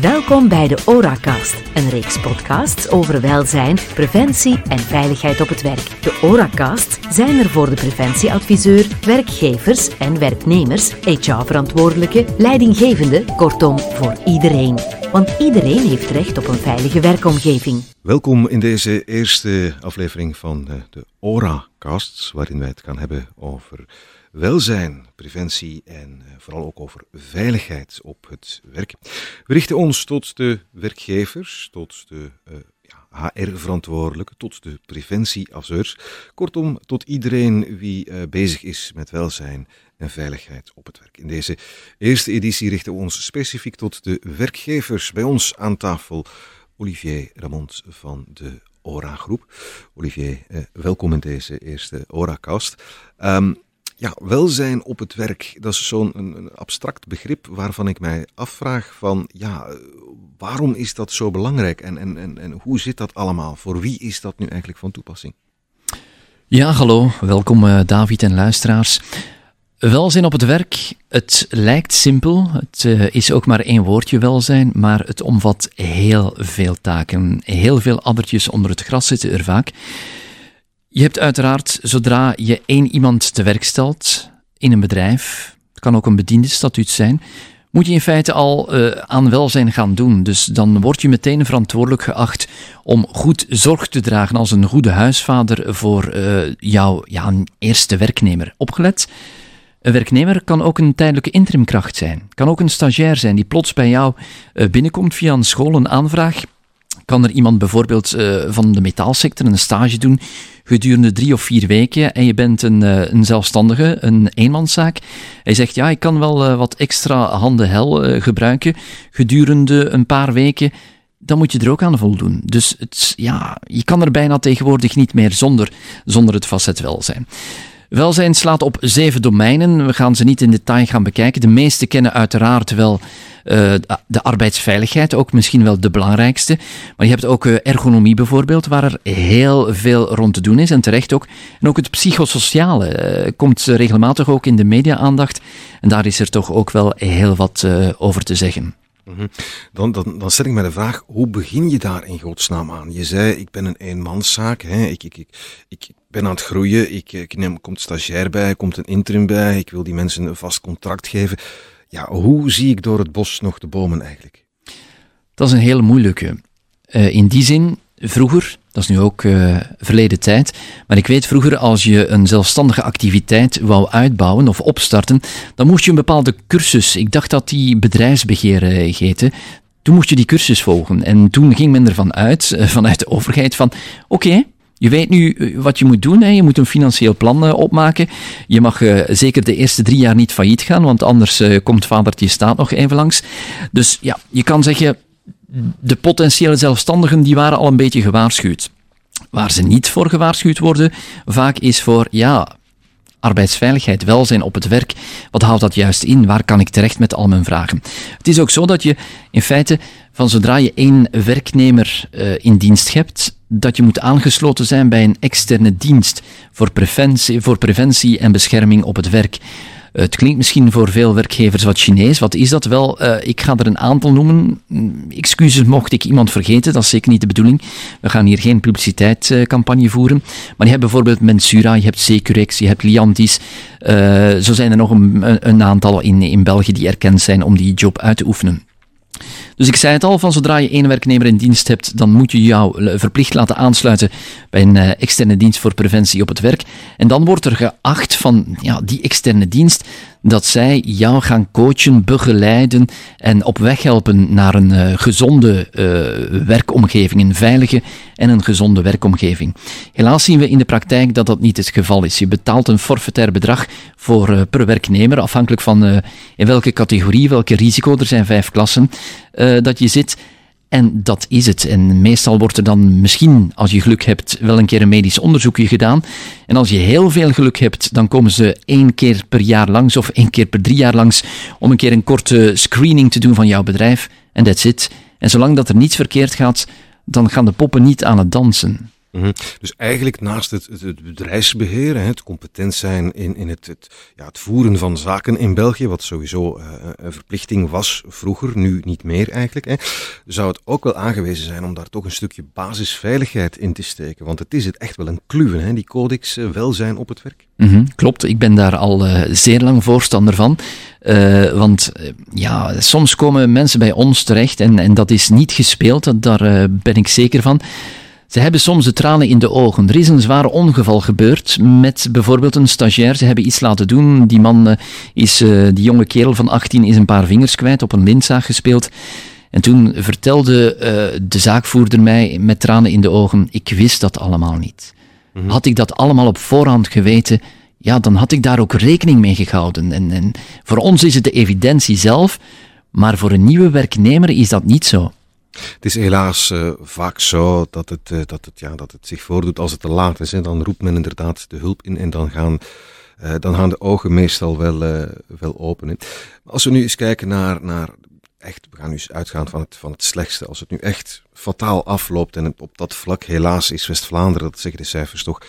Welkom bij de ORAcast, een reeks podcasts over welzijn, preventie en veiligheid op het werk. De ORAcast zijn er voor de preventieadviseur, werkgevers en werknemers, HR-verantwoordelijke, leidinggevende, kortom voor iedereen. Want iedereen heeft recht op een veilige werkomgeving. Welkom in deze eerste aflevering van eh, de ORAcasts, waarin wij het gaan hebben over welzijn, preventie en eh, vooral ook over veiligheid op het werk. We richten ons tot de werkgevers, tot de uh, ja, HR-verantwoordelijken, tot de preventieadviseurs, kortom tot iedereen wie uh, bezig is met welzijn en veiligheid op het werk. In deze eerste editie richten we ons specifiek tot de werkgevers. Bij ons aan tafel Olivier Ramond van de ORA-groep. Olivier, eh, welkom in deze eerste ORA-cast. Um, ja, welzijn op het werk, dat is zo'n abstract begrip waarvan ik mij afvraag van, ja, waarom is dat zo belangrijk en, en, en, en hoe zit dat allemaal? Voor wie is dat nu eigenlijk van toepassing? Ja, hallo, welkom uh, David en luisteraars. Welzijn op het werk, het lijkt simpel, het uh, is ook maar één woordje welzijn, maar het omvat heel veel taken. Heel veel addertjes onder het gras zitten er vaak. Je hebt uiteraard, zodra je één iemand te werk stelt in een bedrijf, het kan ook een bediendenstatuut zijn, moet je in feite al uh, aan welzijn gaan doen. Dus dan word je meteen verantwoordelijk geacht om goed zorg te dragen als een goede huisvader voor uh, jouw ja, eerste werknemer. Opgelet? Een werknemer kan ook een tijdelijke interimkracht zijn. Kan ook een stagiair zijn die plots bij jou uh, binnenkomt via een school, een aanvraag. Kan er iemand bijvoorbeeld van de metaalsector een stage doen gedurende drie of vier weken en je bent een, eh, een zelfstandige, een eenmanszaak. Hij zegt, ja, ik kan wel eh, wat extra handen hel eh, gebruiken gedurende een paar weken dan moet je er ook aan voldoen. Dus het, ja, je kan er bijna tegenwoordig niet meer zonder, zonder het facet welzijn. Welzijn slaat op zeven domeinen. We gaan ze niet in detail gaan bekijken. De meeste kennen uiteraard wel uh, de arbeidsveiligheid, ook misschien wel de belangrijkste. Maar je hebt ook uh, ergonomie bijvoorbeeld, waar er heel veel rond te doen is en terecht ook. En ook het psychosociale uh, komt regelmatig ook in de media-aandacht. En daar is er toch ook wel heel wat over te zeggen. Mhm. Dan, dan, dan stel ik me de vraag, hoe begin je daar in godsnaam aan? Je zei, ik ben een eenmanszaak, hè? Ik, ik, ik, ik ben aan het groeien, ik, ik neem, komt stagiair bij, komt een interim bij, ik wil die mensen een vast contract geven. Ja, hoe zie ik door het bos nog de bomen eigenlijk? Dat is een hele moeilijke. Uh, in die zin, vroeger, dat is nu ook uh, verleden tijd, maar ik weet vroeger, als je een zelfstandige activiteit wou uitbouwen of opstarten, dan moest je een bepaalde cursus, ik dacht dat die bedrijfsbeheer uh, heette, toen moest je die cursus volgen. En toen ging men ervan uit, vanuit de overheid, van oké, je weet nu eh, wat je moet doen. Hè. Je moet een financieel plan uh, opmaken. Je mag uh, zeker de eerste drie jaar niet failliet gaan, want anders komt vadertje staat nog even langs. Dus ja, je kan zeggen, de potentiële zelfstandigen die waren al een beetje gewaarschuwd. Waar ze niet voor gewaarschuwd worden, vaak is voor, ja, arbeidsveiligheid, welzijn op het werk. Wat houdt dat juist in? Waar kan ik terecht met al mijn vragen? Het is ook zo dat je in feite van zodra je één werknemer uh, in dienst hebt, dat je moet aangesloten zijn bij een externe dienst voor preventie, voor preventie en bescherming op het werk. Het klinkt misschien voor veel werkgevers wat Chinees. Wat is dat wel? Uh, ik ga er een aantal noemen. Mm, excuses mocht ik iemand vergeten, dat is zeker niet de bedoeling. We gaan hier geen publiciteitscampagne voeren. Maar je hebt bijvoorbeeld Mensura, je hebt Securex, je hebt Liantis. Uh, zo zijn er nog een, een aantal in, in België die erkend zijn om die job uit te oefenen. Dus ik zei het al, van zodra je één werknemer in dienst hebt, dan moet je jou verplicht laten aansluiten bij een uh, externe dienst voor preventie op het werk. En dan wordt er geacht van ja, die externe dienst dat zij jou gaan coachen, begeleiden en op weg helpen naar een uh, gezonde uh, werkomgeving, een veilige en een gezonde werkomgeving. Helaas zien we in de praktijk dat dat niet het geval is. Je betaalt een forfaitair bedrag voor, uh, per werknemer, afhankelijk van in welke categorie, welke risico, er zijn vijf klassen, dat je zit. En dat is het. En meestal wordt er dan misschien, als je geluk hebt, wel een keer een medisch onderzoekje gedaan. En als je heel veel geluk hebt, dan komen ze één keer per jaar langs of één keer per drie jaar langs om een keer een korte screening te doen van jouw bedrijf. En that's it. En zolang dat er niets verkeerd gaat, dan gaan de poppen niet aan het dansen. Mhm. Dus eigenlijk naast het, het bedrijfsbeheer, het competent zijn in, in het, het, ja, het voeren van zaken in België, wat sowieso uh, een verplichting was vroeger, nu niet meer eigenlijk, hè, zou het ook wel aangewezen zijn om daar toch een stukje basisveiligheid in te steken. Want het is het echt wel een kluwen, hè, die codex uh, welzijn op het werk. -hmm, klopt, ik ben daar al zeer lang voorstander van. want ja, soms komen mensen bij ons terecht en, en dat is niet gespeeld, daar ben ik zeker van. Ze hebben soms de tranen in de ogen. Er is een zwaar ongeval gebeurd met bijvoorbeeld een stagiair. Ze hebben iets laten doen. Die man uh, is, uh, die jonge kerel van 18 is een paar vingers kwijt, op een lintzaag gespeeld. En toen vertelde uh, de zaakvoerder mij met tranen in de ogen: Ik wist dat allemaal niet. Mm -hmm. Had ik dat allemaal op voorhand geweten, ja, dan had ik daar ook rekening mee gehouden. En, en voor ons is het de evidentie zelf, maar voor een nieuwe werknemer is dat niet zo. Het is helaas uh, vaak zo dat het, uh, dat, het, ja, dat het zich voordoet als het te laat is. Hè. Dan roept men inderdaad de hulp in en dan gaan, uh, dan gaan de ogen meestal wel, wel open. Als we nu eens kijken naar, naar echt, we gaan nu eens uitgaan van het, van het slechtste. Als het nu echt fataal afloopt en op dat vlak helaas is West-Vlaanderen, dat zeggen de cijfers toch,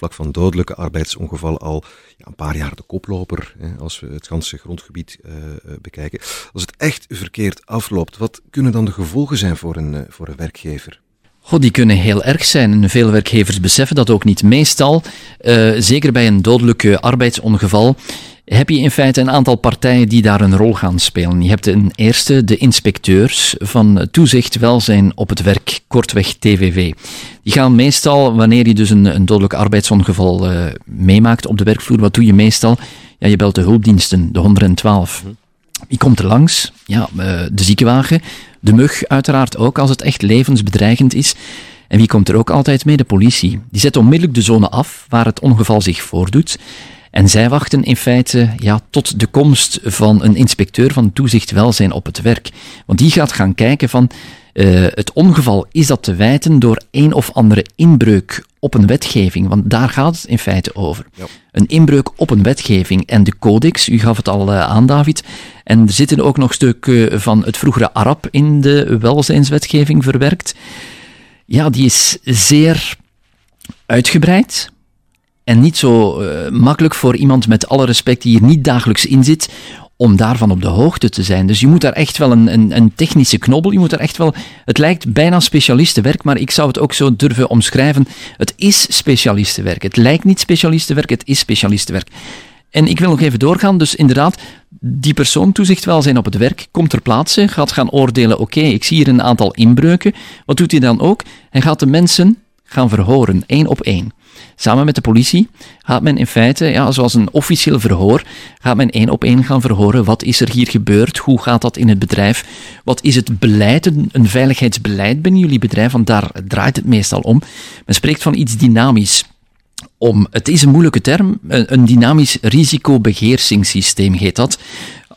vlak van dodelijke arbeidsongevallen al ja, een paar jaar de koploper, hè, als we het ganse grondgebied uh, bekijken. Als het echt verkeerd afloopt, wat kunnen dan de gevolgen zijn voor een, uh, voor een werkgever? God, die kunnen heel erg zijn. En veel werkgevers beseffen dat ook niet. Meestal, uh, zeker bij een dodelijk arbeidsongeval, heb je in feite een aantal partijen die daar een rol gaan spelen. Je hebt een eerste, de inspecteurs van toezicht welzijn op het werk, kortweg TVV. Die gaan meestal, wanneer je dus een, een dodelijk arbeidsongeval uh, meemaakt op de werkvloer, wat doe je meestal? Ja, je belt de hulpdiensten, de 112. Wie komt er langs? Ja, uh, de ziekenwagen, de mug uiteraard ook, als het echt levensbedreigend is. En wie komt er ook altijd mee? De politie. Die zet onmiddellijk de zone af waar het ongeval zich voordoet. En zij wachten in feite ja, tot de komst van een inspecteur van toezicht welzijn op het werk. Want die gaat gaan kijken van uh, het ongeval, is dat te wijten door een of andere inbreuk op een wetgeving? Want daar gaat het in feite over. Ja. Een inbreuk op een wetgeving. En de codex, u gaf het al uh, aan David, en er zitten ook nog stukken van het vroegere Arab in de welzijnswetgeving verwerkt. Ja, die is zeer uitgebreid en niet zo uh, makkelijk voor iemand met alle respect die hier niet dagelijks in zit, om daarvan op de hoogte te zijn. Dus je moet daar echt wel een, een, een, technische knobbel, je moet daar echt wel... Het lijkt bijna specialistenwerk, maar ik zou het ook zo durven omschrijven. Het is specialistenwerk. Het lijkt niet specialistenwerk, het is specialistenwerk. En ik wil nog even doorgaan, dus inderdaad, die persoon toezicht welzijn op het werk komt ter plaatse, gaat gaan oordelen, oké, ik zie hier een aantal inbreuken. Wat doet hij dan ook? Hij gaat de mensen gaan verhoren, één op één. Samen met de politie gaat men in feite, ja, zoals een officieel verhoor, gaat men één op één gaan verhoren. Wat is er hier gebeurd? Hoe gaat dat in het bedrijf? Wat is het beleid, een, een veiligheidsbeleid binnen jullie bedrijf? Want daar draait het meestal om. Men spreekt van iets dynamisch. Om, het is een moeilijke term, een, een dynamisch risicobeheersingssysteem heet dat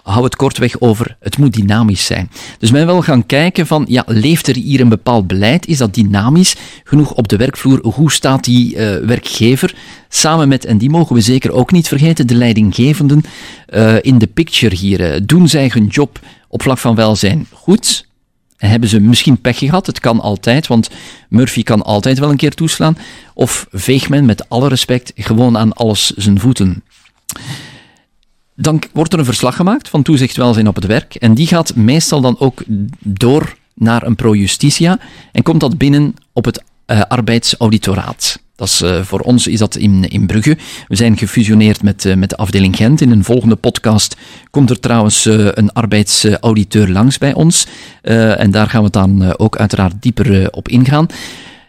hou het kortweg over, het moet dynamisch zijn. Dus men wil gaan kijken van, ja, leeft er hier een bepaald beleid? Is dat dynamisch genoeg op de werkvloer? Hoe staat die uh, werkgever samen met, en die mogen we zeker ook niet vergeten, de leidinggevenden uh, in de picture hier. Uh, doen zij hun job op vlak van welzijn goed? En hebben ze misschien pech gehad? Het kan altijd, want Murphy kan altijd wel een keer toeslaan. Of veegt men met alle respect gewoon aan alles zijn voeten? Dan wordt er een verslag gemaakt van toezicht welzijn op het werk. En die gaat meestal dan ook door naar een pro-justitia en komt dat binnen op het uh, arbeidsauditoraat. Dat is, uh, voor ons is dat in, in Brugge. We zijn gefusioneerd met, uh, met de afdeling Gent. In een volgende podcast komt er trouwens een arbeidsauditeur langs bij ons. en daar gaan we dan ook uiteraard dieper op ingaan.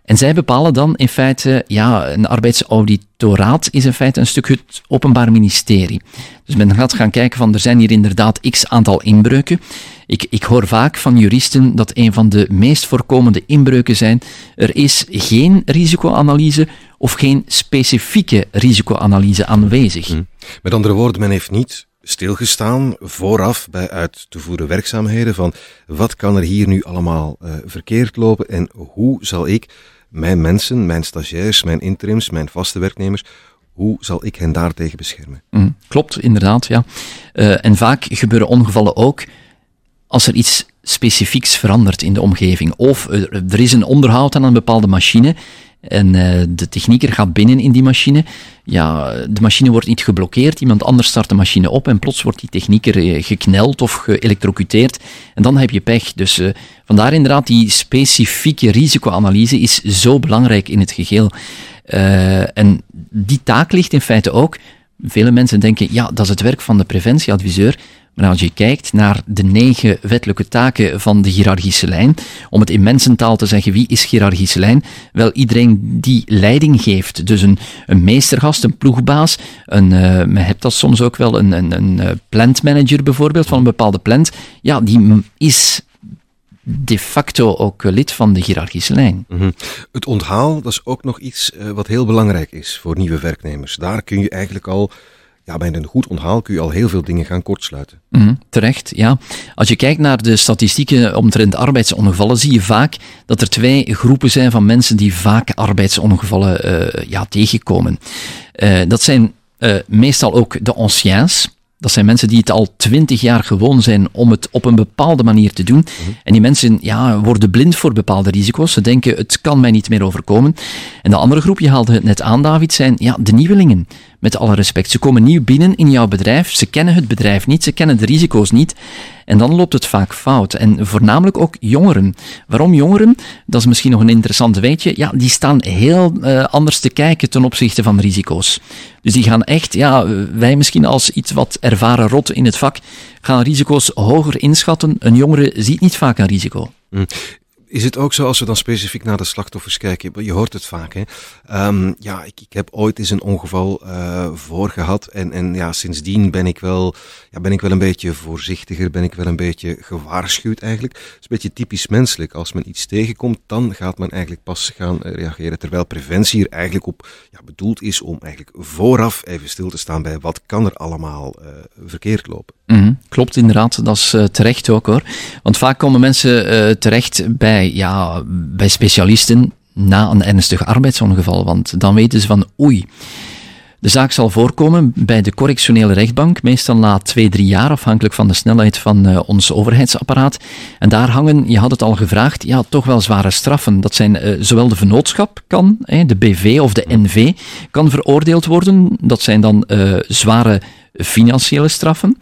En zij bepalen dan in feite, ja, een arbeidsauditoraat is in feite een stuk het openbaar ministerie. Dus men gaat gaan kijken van, er zijn hier inderdaad x aantal inbreuken. Ik, ik hoor vaak van juristen dat een van de meest voorkomende inbreuken zijn, er is geen risicoanalyse of geen specifieke risicoanalyse aanwezig. Hm. Met andere woorden, men heeft niet stilgestaan vooraf bij uit te voeren werkzaamheden van wat kan er hier nu allemaal uh, verkeerd lopen en hoe zal ik mijn mensen, mijn stagiairs, mijn interims, mijn vaste werknemers, hoe zal ik hen daartegen beschermen? Mm, klopt, inderdaad, ja. Uh, en vaak gebeuren ongevallen ook als er iets specifieks verandert in de omgeving. Of er is een onderhoud aan een bepaalde machine En uh, de technieker gaat binnen in die machine. Ja, de machine wordt niet geblokkeerd. Iemand anders start de machine op en plots wordt die technieker gekneld of geëlectrocuteerd. En dan heb je pech. Dus uh, vandaar inderdaad, die specifieke risicoanalyse is zo belangrijk in het geheel. En die taak ligt in feite ook. Vele mensen denken, ja, dat is het werk van de preventieadviseur. Maar als je kijkt naar de negen wettelijke taken van de hiërarchische lijn, om het in mensentaal te zeggen, wie is hiërarchische lijn? Wel, iedereen die leiding geeft. Dus een, een meestergast, een ploegbaas, een, uh, men hebt dat soms ook wel, een, een, een eh, plantmanager bijvoorbeeld van een bepaalde plant. Ja, die is de facto ook lid van de hiërarchische lijn. -hmm. Het onthaal, dat is ook nog iets uh, wat heel belangrijk is voor nieuwe werknemers. Daar kun je eigenlijk al ja, bij een goed onthaal kun je al heel veel dingen gaan kortsluiten. Mm, terecht, ja. Als je kijkt naar de statistieken omtrent arbeidsongevallen, zie je vaak dat er twee groepen zijn van mensen die vaak arbeidsongevallen uh, ja, tegenkomen. Uh, dat zijn uh, meestal ook de anciens, dat zijn mensen die het al twintig jaar gewoon zijn om het op een bepaalde manier te doen. Mhm. En die mensen ja, worden blind voor bepaalde risico's. Ze denken, het kan mij niet meer overkomen. En de andere groep, je haalde het net aan, David, zijn ja, de nieuwelingen. Met alle respect. Ze komen nieuw binnen in jouw bedrijf. Ze kennen het bedrijf niet. Ze kennen de risico's niet. En dan loopt het vaak fout. En voornamelijk ook jongeren. Waarom jongeren? Dat is misschien nog een interessant weetje. Ja, die staan heel uh, anders te kijken ten opzichte van risico's. Dus die gaan echt, ja, wij misschien als iets wat ervaren rot in het vak, gaan risico's hoger inschatten. Een jongere ziet niet vaak een risico. Is het ook zo als we dan specifiek naar de slachtoffers kijken? Je hoort het vaak, hè? Um, ja, ik, ik, heb ooit eens een ongeval uh, voor gehad en, en ja, sindsdien ben ik, wel, ja, ben ik wel een beetje voorzichtiger, ben ik wel een beetje gewaarschuwd eigenlijk. Het is een beetje typisch menselijk. Als men iets tegenkomt, dan gaat men eigenlijk pas gaan eh, reageren. Terwijl preventie er eigenlijk op ja, bedoeld is om eigenlijk vooraf even stil te staan bij wat kan er allemaal uh, verkeerd lopen. -hmm. Klopt inderdaad, dat is terecht ook hoor. Want vaak komen mensen terecht bij, ja, bij specialisten na een ernstig arbeidsongeval. Want dan weten ze van oei. De zaak zal voorkomen bij de correctionele rechtbank, meestal na twee, drie jaar, afhankelijk van de snelheid van uh, ons overheidsapparaat. En daar hangen, je had het al gevraagd, ja, toch wel zware straffen. Dat zijn uh, zowel de vennootschap kan, hè, de BV of de NV, kan veroordeeld worden. Dat zijn dan uh, zware financiële straffen.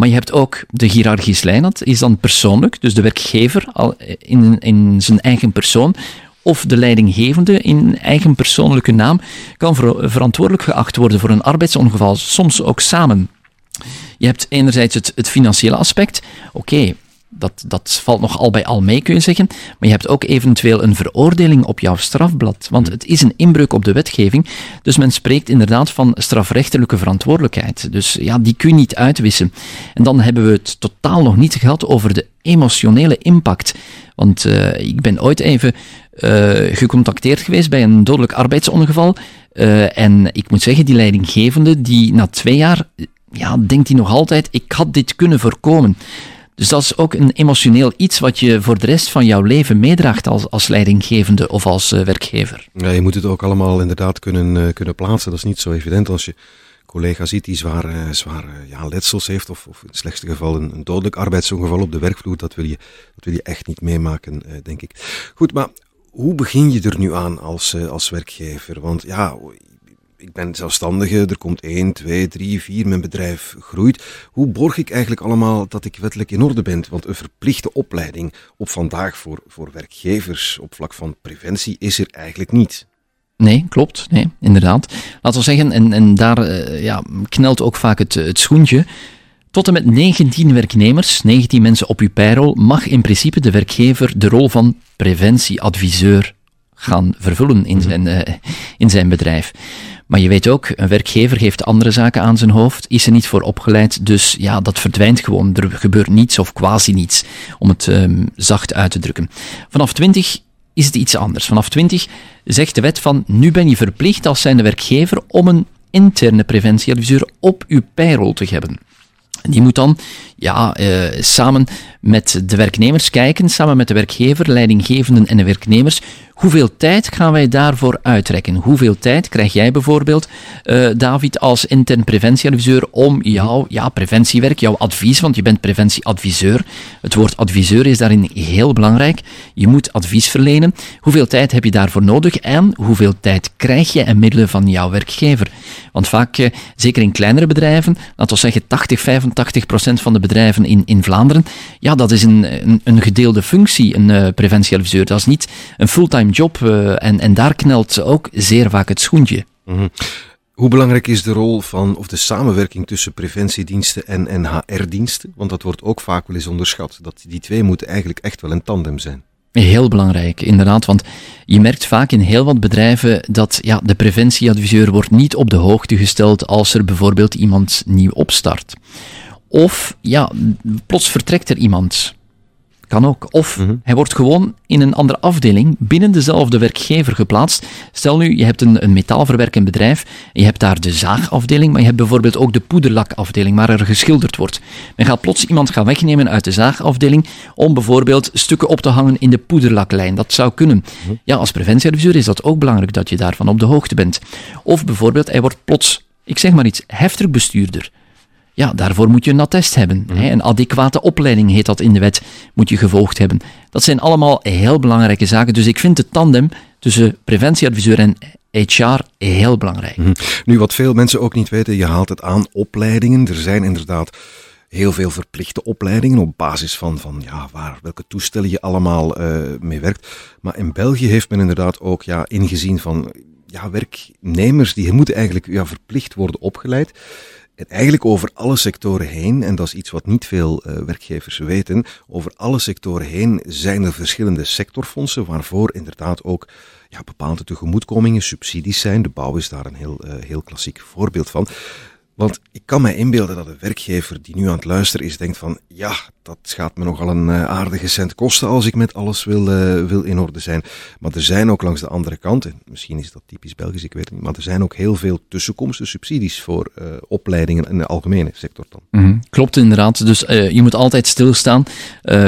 Maar je hebt ook de hiërarchische lijn, dat is dan persoonlijk, dus de werkgever al in, in zijn eigen persoon, of de leidinggevende in eigen persoonlijke naam, kan ver verantwoordelijk geacht worden voor een arbeidsongeval, soms ook samen. Je hebt enerzijds het, financiële aspect. Oké, dat, dat valt nog al bij al mee, kun je zeggen. Maar je hebt ook eventueel een veroordeling op jouw strafblad. Want het is een inbreuk op de wetgeving. Dus men spreekt inderdaad van strafrechtelijke verantwoordelijkheid. Dus ja, die kun je niet uitwissen. En dan hebben we het totaal nog niet gehad over de emotionele impact. Want uh, ik ben ooit even uh, gecontacteerd geweest bij een dodelijk arbeidsongeval. Uh, en ik moet zeggen, die leidinggevende, die na twee jaar, ja, denkt hij nog altijd, ik had dit kunnen voorkomen. Dus dat is ook een emotioneel iets wat je voor de rest van jouw leven meedraagt als, als leidinggevende of als uh, werkgever. Ja, je moet het ook allemaal inderdaad kunnen, uh, kunnen plaatsen. Dat is niet zo evident als je collega ziet die zware, zware ja, letsels heeft of, of in het slechtste geval een, dodelijk arbeidsongeval op de werkvloer. Dat wil je, dat wil je echt niet meemaken, denk ik. Goed, maar hoe begin je er nu aan als, als werkgever? Want ja, ik ben zelfstandige, er komt 1, 2, 3, 4, mijn bedrijf groeit. Hoe borg ik eigenlijk allemaal dat ik wettelijk in orde ben? Want een verplichte opleiding op vandaag voor, voor werkgevers op vlak van preventie is er eigenlijk niet. Nee, klopt. Nee, inderdaad. Laten we zeggen, en, en daar uh, ja, knelt ook vaak het, het schoentje. Tot en met 19 werknemers, 19 mensen op uw payroll, mag in principe de werkgever de rol van preventieadviseur gaan vervullen in zijn, uh, in zijn bedrijf. Maar je weet ook, een werkgever heeft andere zaken aan zijn hoofd, is er niet voor opgeleid, dus ja, dat verdwijnt gewoon. Er gebeurt niets of quasi niets, om het um, zacht uit te drukken. Vanaf 20 is het iets anders. Vanaf 20 zegt de wet van, nu ben je verplicht als zijnde werkgever om een interne preventieadviseur op uw payroll te hebben. Die moet dan ja, uh, samen met de werknemers kijken, samen met de werkgever, leidinggevenden en de werknemers, Hoeveel tijd gaan wij daarvoor uitrekken? Hoeveel tijd krijg jij bijvoorbeeld, uh, David, als intern preventieadviseur om jouw ja, preventiewerk, jouw advies, want je bent preventieadviseur. Het woord adviseur is daarin heel belangrijk. Je moet advies verlenen. Hoeveel tijd heb je daarvoor nodig en hoeveel tijd krijg je en middelen van jouw werkgever? Want vaak, uh, zeker in kleinere bedrijven, laten we zeggen 80, 85 procent van de bedrijven in, in Vlaanderen, ja, dat is een, een, een gedeelde functie, een uh, preventieadviseur. Dat is niet een fulltime job uh, en, en daar knelt ook zeer vaak het schoentje. Mm -hmm. Hoe belangrijk is de rol van, of de samenwerking tussen preventiediensten en, en HR-diensten? Want dat wordt ook vaak wel eens onderschat. Dat die twee moeten eigenlijk echt wel een tandem zijn. Heel belangrijk, inderdaad. Want je merkt vaak in heel wat bedrijven dat ja, de preventieadviseur wordt niet op de hoogte gesteld als er bijvoorbeeld iemand nieuw opstart. Of ja, plots vertrekt er iemand. Kan ook. Of mm -hmm. hij wordt gewoon in een andere afdeling binnen dezelfde werkgever geplaatst. Stel nu, je hebt een, een metaalverwerkend bedrijf, je hebt daar de zaagafdeling, maar je hebt bijvoorbeeld ook de poederlakafdeling waar er geschilderd wordt. Men gaat plots iemand gaan wegnemen uit de zaagafdeling om bijvoorbeeld stukken op te hangen in de poederlaklijn. Dat zou kunnen. Mm -hmm. Ja, als preventieadviseur is dat ook belangrijk dat je daarvan op de hoogte bent. Of bijvoorbeeld, hij wordt plots, ik zeg maar iets, heftruckbestuurder. Ja, daarvoor moet je een attest hebben. Mm. Een adequate opleiding heet dat in de wet, moet je gevolgd hebben. Dat zijn allemaal heel belangrijke zaken. Dus ik vind de tandem tussen preventieadviseur en HR heel belangrijk. Mm. Nu, wat veel mensen ook niet weten, je haalt het aan opleidingen. Er zijn inderdaad heel veel verplichte opleidingen op basis van, van ja, waar, welke toestellen je allemaal uh, mee werkt. Maar in België heeft men inderdaad ook ja, ingezien van ja, werknemers die moeten eigenlijk ja, verplicht worden opgeleid. En eigenlijk over alle sectoren heen, en dat is iets wat niet veel uh, werkgevers weten, over alle sectoren heen zijn er verschillende sectorfondsen waarvoor inderdaad ook ja, bepaalde tegemoetkomingen, subsidies zijn. De bouw is daar een heel, uh, heel klassiek voorbeeld van. Want ik kan mij inbeelden dat een werkgever die nu aan het luisteren is, denkt van ja, dat gaat me nogal een uh, aardige cent kosten als ik met alles wil, uh, wil in orde zijn. Maar er zijn ook langs de andere kant, en misschien is dat typisch Belgisch, ik weet het niet, maar er zijn ook heel veel tussenkomsten, subsidies voor uh, opleidingen in de algemene sector dan. -hmm. Klopt inderdaad, dus je moet altijd stilstaan.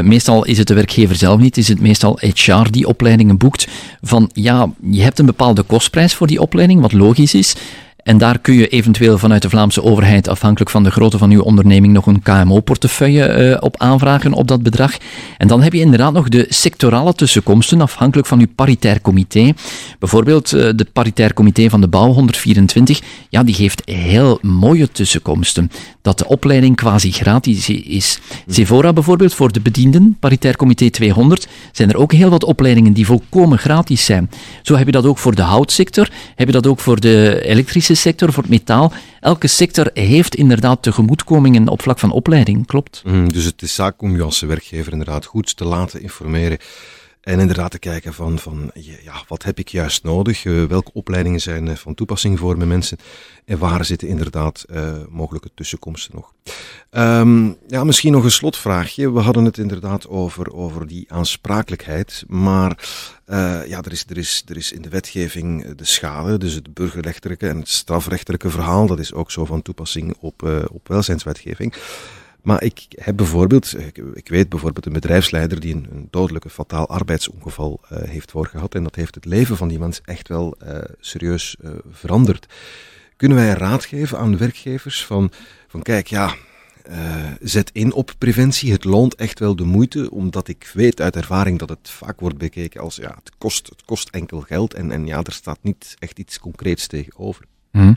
meestal is het de werkgever zelf niet, is het meestal HR die opleidingen boekt. Van ja, je hebt een bepaalde kostprijs voor die opleiding, wat logisch is. En daar kun je eventueel vanuit de Vlaamse overheid, afhankelijk van de grootte van uw onderneming, nog een KMO-portefeuille uh, op aanvragen op dat bedrag. En dan heb je inderdaad nog de sectorale tussenkomsten, afhankelijk van uw paritair comité. Bijvoorbeeld uh, de paritair comité van de bouw 124, ja, die geeft heel mooie tussenkomsten. Dat de opleiding quasi gratis is. Sevora bijvoorbeeld, voor de bedienden, paritair comité 200, zijn er ook heel wat opleidingen die volkomen gratis zijn. Zo heb je dat ook voor de houtsector, heb je dat ook voor de elektrische sector, voor het metaal. Elke sector heeft inderdaad tegemoetkomingen op vlak van opleiding, klopt. Mm, dus het is zaak om je als werkgever inderdaad goed te laten informeren. En inderdaad te kijken van, van ja, wat heb ik juist nodig? Uh, welke opleidingen zijn uh, van toepassing voor mijn mensen? En waar zitten inderdaad uh, mogelijke tussenkomsten nog? Um, ja, misschien nog een slotvraagje. We hadden het inderdaad over, over die aansprakelijkheid. Maar ja, er is, er, is, er is in de wetgeving de schade, dus het burgerrechtelijke en het strafrechtelijke verhaal. Dat is ook zo van toepassing op, op welzijnswetgeving. Maar ik heb bijvoorbeeld, ik, weet bijvoorbeeld een bedrijfsleider die een, een dodelijke fataal arbeidsongeval uh, heeft voorgehad. En dat heeft het leven van die mens echt wel uh, serieus uh, veranderd. Kunnen wij raad geven aan werkgevers van, van kijk, ja, zet in op preventie. Het loont echt wel de moeite, omdat ik weet uit ervaring dat het vaak wordt bekeken als ja, het kost, het kost enkel geld. En, en ja, er staat niet echt iets concreets tegenover. Hmm.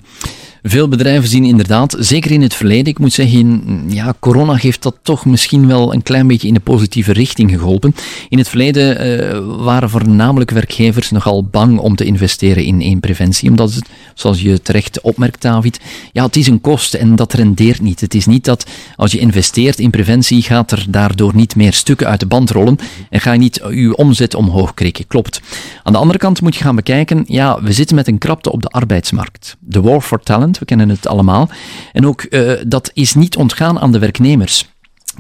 Veel bedrijven zien inderdaad, zeker in het verleden, ik moet zeggen, ja, corona heeft dat toch misschien wel een klein beetje in de positieve richting geholpen. In het verleden uh, waren voornamelijk werkgevers nogal bang om te investeren in, in preventie, omdat het, zoals je terecht opmerkt, David, ja, het is een kost en dat rendeert niet. Het is niet dat als je investeert in preventie, gaat er daardoor niet meer stukken uit de band rollen en ga je niet je omzet omhoog krikken. Klopt. Aan de andere kant moet je gaan bekijken, ja, we zitten met een krapte op de arbeidsmarkt. De war for talent, we kennen het allemaal. En ook uh, dat is niet ontgaan aan de werknemers.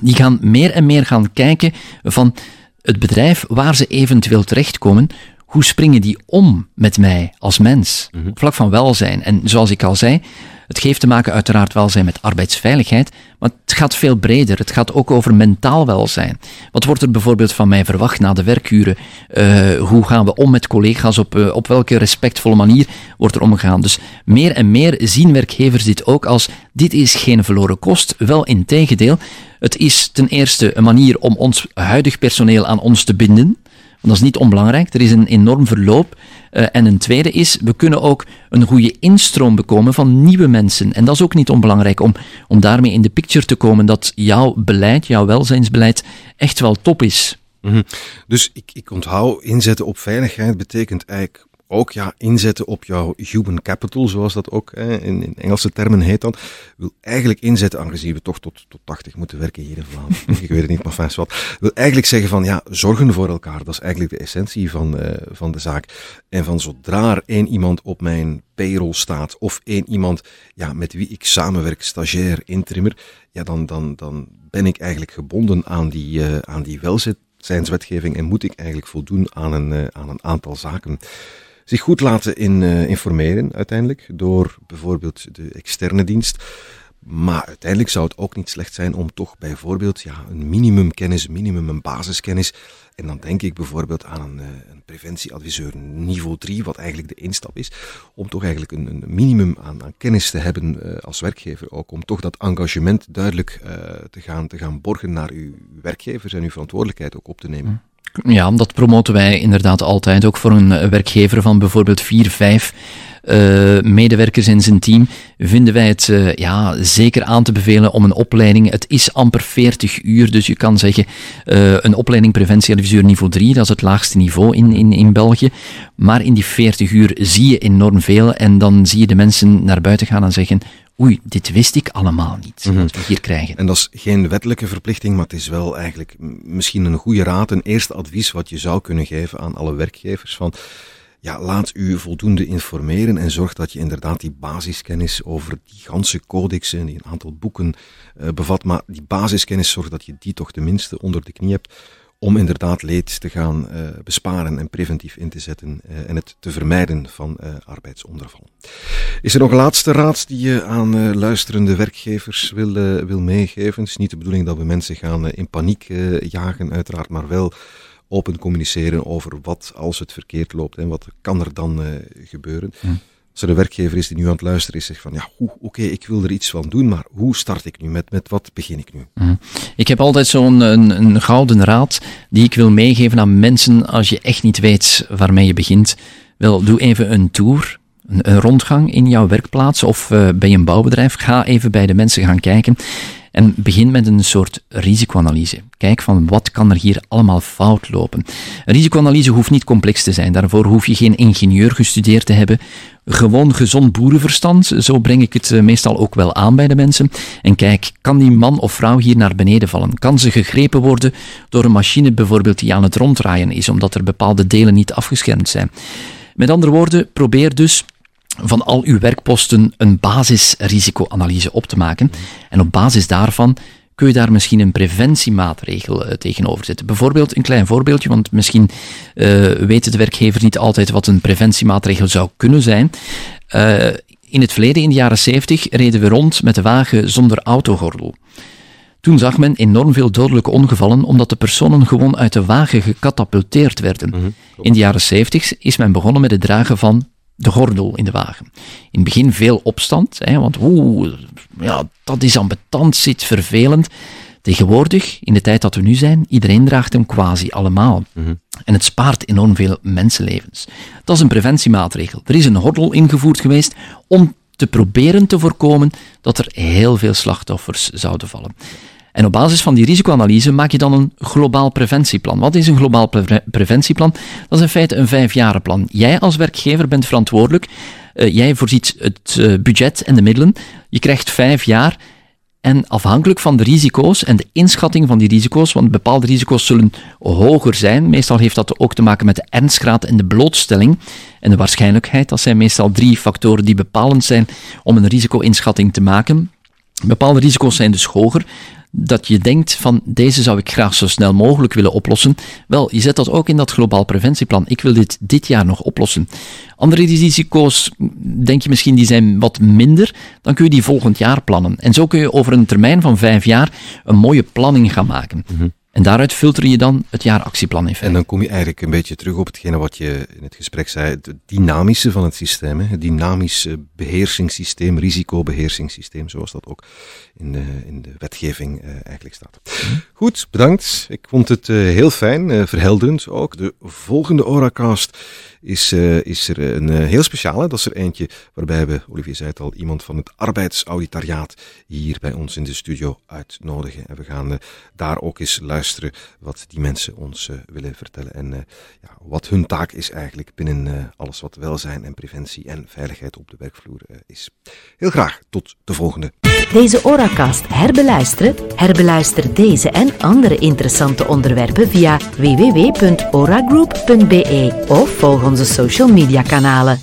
Die gaan meer en meer gaan kijken van het bedrijf waar ze eventueel terechtkomen. Hoe springen die om met mij als mens? Op vlak van welzijn. En zoals ik al zei, Het heeft te maken uiteraard welzijn met arbeidsveiligheid, maar het gaat veel breder. Het gaat ook over mentaal welzijn. Wat wordt er bijvoorbeeld van mij verwacht na de werkuren? Uh, hoe gaan we om met collega's? Op, uh, op welke respectvolle manier wordt er omgegaan? Dus meer en meer zien werkgevers dit ook als dit is geen verloren kost. Wel in tegendeel. Het is ten eerste een manier om ons huidig personeel aan ons te binden. Want dat is niet onbelangrijk. Er is een enorm verloop. Uh, en een tweede is, we kunnen ook een goede instroom bekomen van nieuwe mensen. En dat is ook niet onbelangrijk om, om daarmee in de picture te komen dat jouw beleid, jouw welzijnsbeleid, echt wel top is. -hmm. Dus ik, ik onthoud, inzetten op veiligheid betekent eigenlijk ook ja, inzetten op jouw human capital, zoals dat ook hè, in, in, Engelse termen heet dan, wil eigenlijk inzetten, aangezien we toch tot, tot 80 moeten werken hier in Vlaanderen. ik weet het niet, maar fijn wat. Wil eigenlijk zeggen van ja, zorgen voor elkaar. Dat is eigenlijk de essentie van, uh, van de zaak. En van zodra er één iemand op mijn payroll staat, of één iemand ja, met wie ik samenwerk, stagiair, intrimmer, ja, dan, dan, dan ben ik eigenlijk gebonden aan die, uh, aan die welzijnswetgeving en moet ik eigenlijk voldoen aan een, uh, aan een aantal zaken zich goed laten uh, informeren uiteindelijk door bijvoorbeeld de externe dienst. Maar uiteindelijk zou het ook niet slecht zijn om toch bijvoorbeeld ja, een minimumkennis, minimum een basiskennis. En dan denk ik bijvoorbeeld aan een, een preventieadviseur niveau 3, wat eigenlijk de instap is. Om toch eigenlijk een, een minimum aan, aan, kennis te hebben uh, als werkgever. Ook om toch dat engagement duidelijk te, gaan, te gaan borgen naar uw werkgevers en uw verantwoordelijkheid ook op te nemen. Ja, dat promoten wij inderdaad altijd. Ook voor een werkgever van bijvoorbeeld vier, vijf uh, medewerkers in zijn team, vinden wij het uh, ja, zeker aan te bevelen om een opleiding. Het is amper 40 uur, dus je kan zeggen een opleiding preventieadviseur niveau 3, dat is het laagste niveau in, in, in België. Maar in die 40 uur zie je enorm veel en dan zie je de mensen naar buiten gaan en zeggen oei, dit wist ik allemaal niet, mm -hmm. wat we hier krijgen. En dat is geen wettelijke verplichting, maar het is wel eigenlijk misschien een goede raad, een eerste advies wat je zou kunnen geven aan alle werkgevers van ja, laat u voldoende informeren en zorg dat je inderdaad die basiskennis over die ganse codexen, die een aantal boeken uh, bevat, maar die basiskennis zorg dat je die toch tenminste onder de knie hebt om inderdaad leed te gaan uh, besparen en preventief in te zetten uh, en het te vermijden van uh, arbeidsonderval. Is er nog een laatste raad die je aan luisterende werkgevers wil, wil meegeven? Het is niet de bedoeling dat we mensen gaan in paniek jagen, uiteraard, maar wel open communiceren over wat als het verkeerd loopt en wat kan er dan gebeuren. Hm. Als er werkgever is die nu aan het luisteren is, zegt van ja, oké, ik wil er iets van doen, maar hoe start ik nu? Met, met wat begin ik nu? Mm. Ik heb altijd zo'n een, een, gouden raad die ik wil meegeven aan mensen als je echt niet weet waarmee je begint. Wel, doe even een tour, een, een rondgang in jouw werkplaats of uh, bij een bouwbedrijf. Ga even bij de mensen gaan kijken en begin met een soort risicoanalyse. Kijk van wat kan er hier allemaal fout lopen. Een risicoanalyse hoeft niet complex te zijn. Daarvoor hoef je geen ingenieur gestudeerd te hebben. Gewoon gezond boerenverstand, zo breng ik het eh, meestal ook wel aan bij de mensen. En kijk, kan die man of vrouw hier naar beneden vallen? Kan ze gegrepen worden door een machine bijvoorbeeld die aan het ronddraaien is, omdat er bepaalde delen niet afgeschermd zijn? Met andere woorden, probeer dus van al uw werkposten een basisrisicoanalyse op te maken. En op basis daarvan kun je daar misschien een preventiemaatregel uh, tegenover zetten. Bijvoorbeeld, een klein voorbeeldje, want misschien uh, weet de werkgever niet altijd wat een preventiemaatregel zou kunnen zijn. Uh, in het verleden, in de jaren 70, reden we rond met de wagen zonder autogordel. Toen zag men enorm veel dodelijke ongevallen omdat de personen gewoon uit de wagen gecatapulteerd werden. Mm -hmm. In de jaren 70 is men begonnen met het dragen van de gordel in de wagen. In het begin veel opstand, hè, want oeh, ja, dat is ambetant, zit vervelend. Tegenwoordig, in de tijd dat we nu zijn, iedereen draagt hem quasi allemaal. Mm -hmm. En het spaart enorm veel mensenlevens. Dat is een preventiemaatregel. Er is een gordel ingevoerd geweest om te proberen te voorkomen dat er heel veel slachtoffers zouden vallen. En op basis van die risicoanalyse maak je dan een globaal preventieplan. Wat is een globaal pre preventieplan? Dat is in feite een vijfjarenplan. Jij als werkgever bent verantwoordelijk. Uh, jij voorziet het uh, budget en de middelen. Je krijgt vijf jaar. En afhankelijk van de risico's en de inschatting van die risico's, want bepaalde risico's zullen hoger zijn. Meestal heeft dat ook te maken met de ernstgraad en de blootstelling en de waarschijnlijkheid. Dat zijn meestal drie factoren die bepalend zijn om een risico-inschatting te maken. Bepaalde risico's zijn dus hoger dat je denkt van deze zou ik graag zo snel mogelijk willen oplossen. Wel, je zet dat ook in dat globaal preventieplan. Ik wil dit dit jaar nog oplossen. Andere risico's, denk je misschien, die zijn wat minder. Dan kun je die volgend jaar plannen. En zo kun je over een termijn van vijf jaar een mooie planning gaan maken. Mhm. En daaruit filter je dan het jaaractieplan in En dan kom je eigenlijk een beetje terug op hetgene wat je in het gesprek zei, het dynamische van het systeem, het dynamisch beheersingssysteem, risicobeheersingssysteem, zoals dat ook in de, in de wetgeving uh, eigenlijk staat. Goed, bedankt. Ik vond het uh, heel fijn, uh, verhelderend ook. De volgende Oracast is, is er een heel speciale. Dat is er eentje waarbij we, Olivier zei het al, iemand van het arbeidsauditariaat hier bij ons in de studio uitnodigen. En we gaan daar ook eens luisteren wat die mensen ons willen vertellen en ja, wat hun taak is eigenlijk binnen alles wat welzijn en preventie en veiligheid op de werkvloer is. Heel graag, tot de volgende. Deze Oracast herbeluisteren? Herbeluister deze en andere interessante onderwerpen via www.oragroup.be of volg onze social media kanalen.